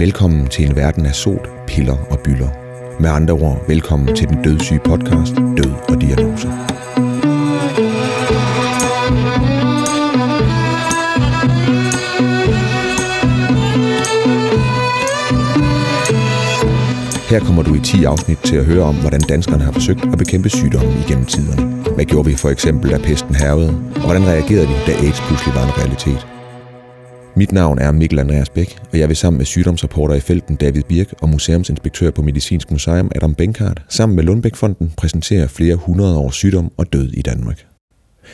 Velkommen til en verden af sot, piller og byller. Med andre ord, velkommen til den dødssyge podcast, Død og Diagnose. Her kommer du i 10 afsnit til at høre om, hvordan danskerne har forsøgt at bekæmpe sygdommen igennem tiderne. Hvad gjorde vi for eksempel, da pesten hervede, og hvordan reagerede de, da AIDS pludselig var en realitet? Mit navn er Mikkel Andreas Bæk, og jeg vil sammen med sygdomsreporter i felten David Birk og museumsinspektør på Medicinsk Museum Adam Benkart sammen med Lundbækfonden præsentere flere hundrede års sygdom og død i Danmark.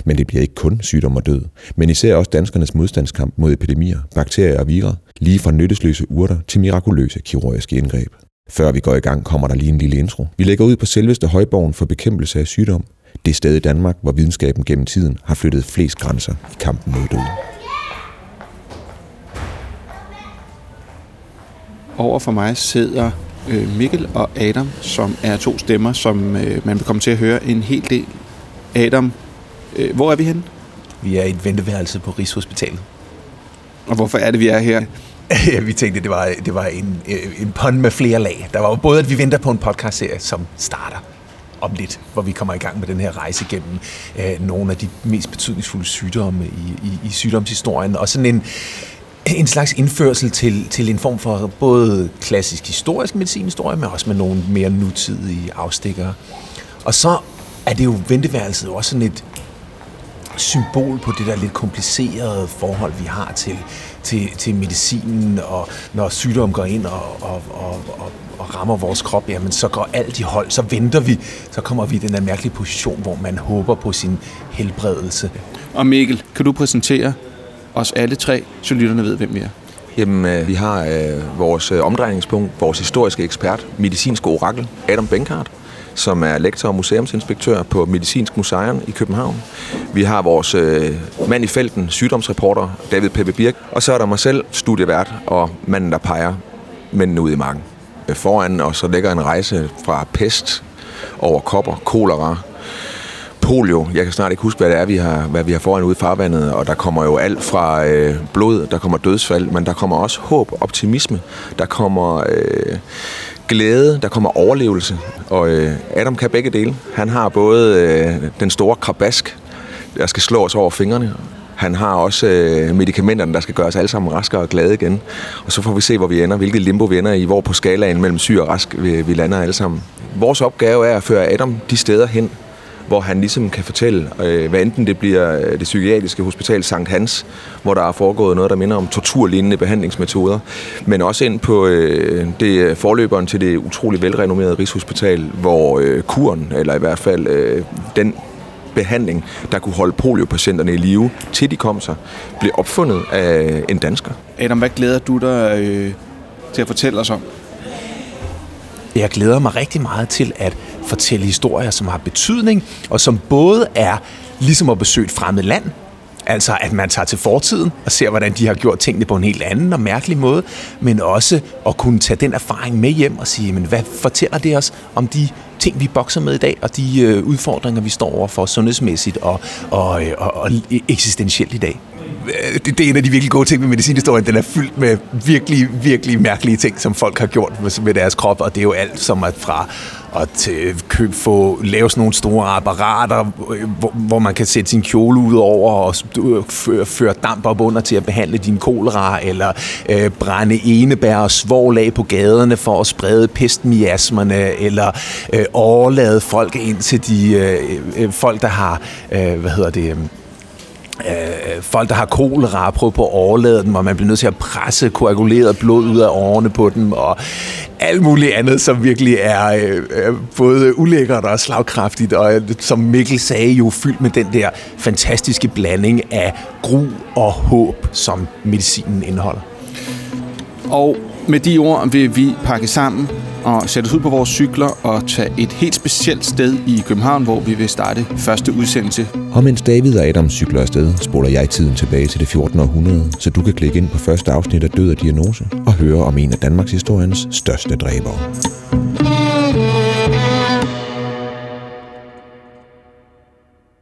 Men det bliver ikke kun sygdom og død, men især også danskernes modstandskamp mod epidemier, bakterier og virer, lige fra nyttesløse urter til mirakuløse kirurgiske indgreb. Før vi går i gang, kommer der lige en lille intro. Vi lægger ud på selveste højborgen for bekæmpelse af sygdom. Det sted i Danmark, hvor videnskaben gennem tiden har flyttet flest grænser i kampen mod døden. Over for mig sidder øh, Mikkel og Adam, som er to stemmer, som øh, man vil komme til at høre en hel del. Adam, øh, hvor er vi henne? Vi er i et venteværelse på Rigshospitalet. Og hvorfor er det, vi er her? ja, vi tænkte, det var, det var en, en pond med flere lag. Der var jo både, at vi venter på en podcastserie, som starter om lidt, hvor vi kommer i gang med den her rejse gennem øh, nogle af de mest betydningsfulde sygdomme i, i, i sygdomshistorien, og sådan en, en slags indførsel til, til en form for både klassisk historisk medicinhistorie, men også med nogle mere nutidige afstikkere. Og så er det jo venteværelset også sådan et symbol på det der lidt komplicerede forhold, vi har til, til, til medicinen, og når sygdom går ind og, og, og, og, og rammer vores krop, jamen så går alt i hold, så venter vi, så kommer vi i den der mærkelige position, hvor man håber på sin helbredelse. Og Mikkel, kan du præsentere os alle tre, så lytterne ved, hvem vi er? Jamen, øh, vi har øh, vores øh, omdrejningspunkt, vores historiske ekspert, medicinsk orakel, Adam Benkart, som er lektor og museumsinspektør på Medicinsk Museum i København. Vi har vores øh, mand i felten, sygdomsreporter David Peppe Birk, og så er der mig selv, studievært og manden, der peger mændene ud i marken. Øh, foran og så ligger en rejse fra pest over kopper, kolera, polio. Jeg kan snart ikke huske, hvad det er, vi har, hvad vi har foran ude i farvandet, og der kommer jo alt fra øh, blod, der kommer dødsfald, men der kommer også håb, optimisme, der kommer øh, glæde, der kommer overlevelse, og øh, Adam kan begge dele. Han har både øh, den store krabask, der skal slå os over fingrene, han har også øh, medicamenterne, der skal gøre os alle sammen raskere og glade igen. Og så får vi se, hvor vi ender, hvilket limbo vi ender i, hvor på skalaen mellem syg og rask vi, vi lander alle sammen. Vores opgave er at føre Adam de steder hen, hvor han ligesom kan fortælle, øh, hvad enten det bliver øh, det psykiatriske hospital Sankt Hans, hvor der er foregået noget, der minder om torturlignende behandlingsmetoder, men også ind på øh, det forløberen til det utrolig velrenommerede Rigshospital, hvor øh, kuren, eller i hvert fald øh, den behandling, der kunne holde poliopatienterne i live, til de kom sig, blev opfundet af en dansker. Adam, hvad glæder du dig øh, til at fortælle os om? Jeg glæder mig rigtig meget til at fortælle historier, som har betydning, og som både er ligesom at besøge et fremmed land, Altså at man tager til fortiden og ser, hvordan de har gjort tingene på en helt anden og mærkelig måde, men også at kunne tage den erfaring med hjem og sige, men hvad fortæller det os om de ting, vi bokser med i dag, og de øh, udfordringer, vi står overfor sundhedsmæssigt og, og, øh, og, og e-, eksistentielt i dag? Øh, det, det er en af de virkelig gode ting med medicinhistorien. Den er fyldt med virkelig, virkelig mærkelige ting, som folk har gjort med, deres krop, og det er jo alt som at fra at øh, til køb, få lave sådan nogle store apparater, øh, hvor, hvor man kan sætte sin kjole ud over og føre, føre damp op under til at behandle din kolera, eller øh, brænde enebær og svovl af på gaderne for at sprede pestmiasmerne, eller øh, overlade folk ind til de øh, øh, folk, der har, øh, hvad hedder det, øh, øh, folk, der har kolera, prøve på at overlade dem, og man bliver nødt til at presse koaguleret blod ud af årene på dem, og alt muligt andet, som virkelig er øh, både ulækkert og slagkraftigt, og øh, som Mikkel sagde, jo fyldt med den der fantastiske blanding af gru og håb, som medicinen indeholder. Og med de ord vil vi pakke sammen og sætte os ud på vores cykler og tage et helt specielt sted i København, hvor vi vil starte første udsendelse. Og mens David og Adam cykler afsted, spoler jeg tiden tilbage til det 14. århundrede, så du kan klikke ind på første afsnit af Død og Diagnose og høre om en af Danmarks historiens største dræbere.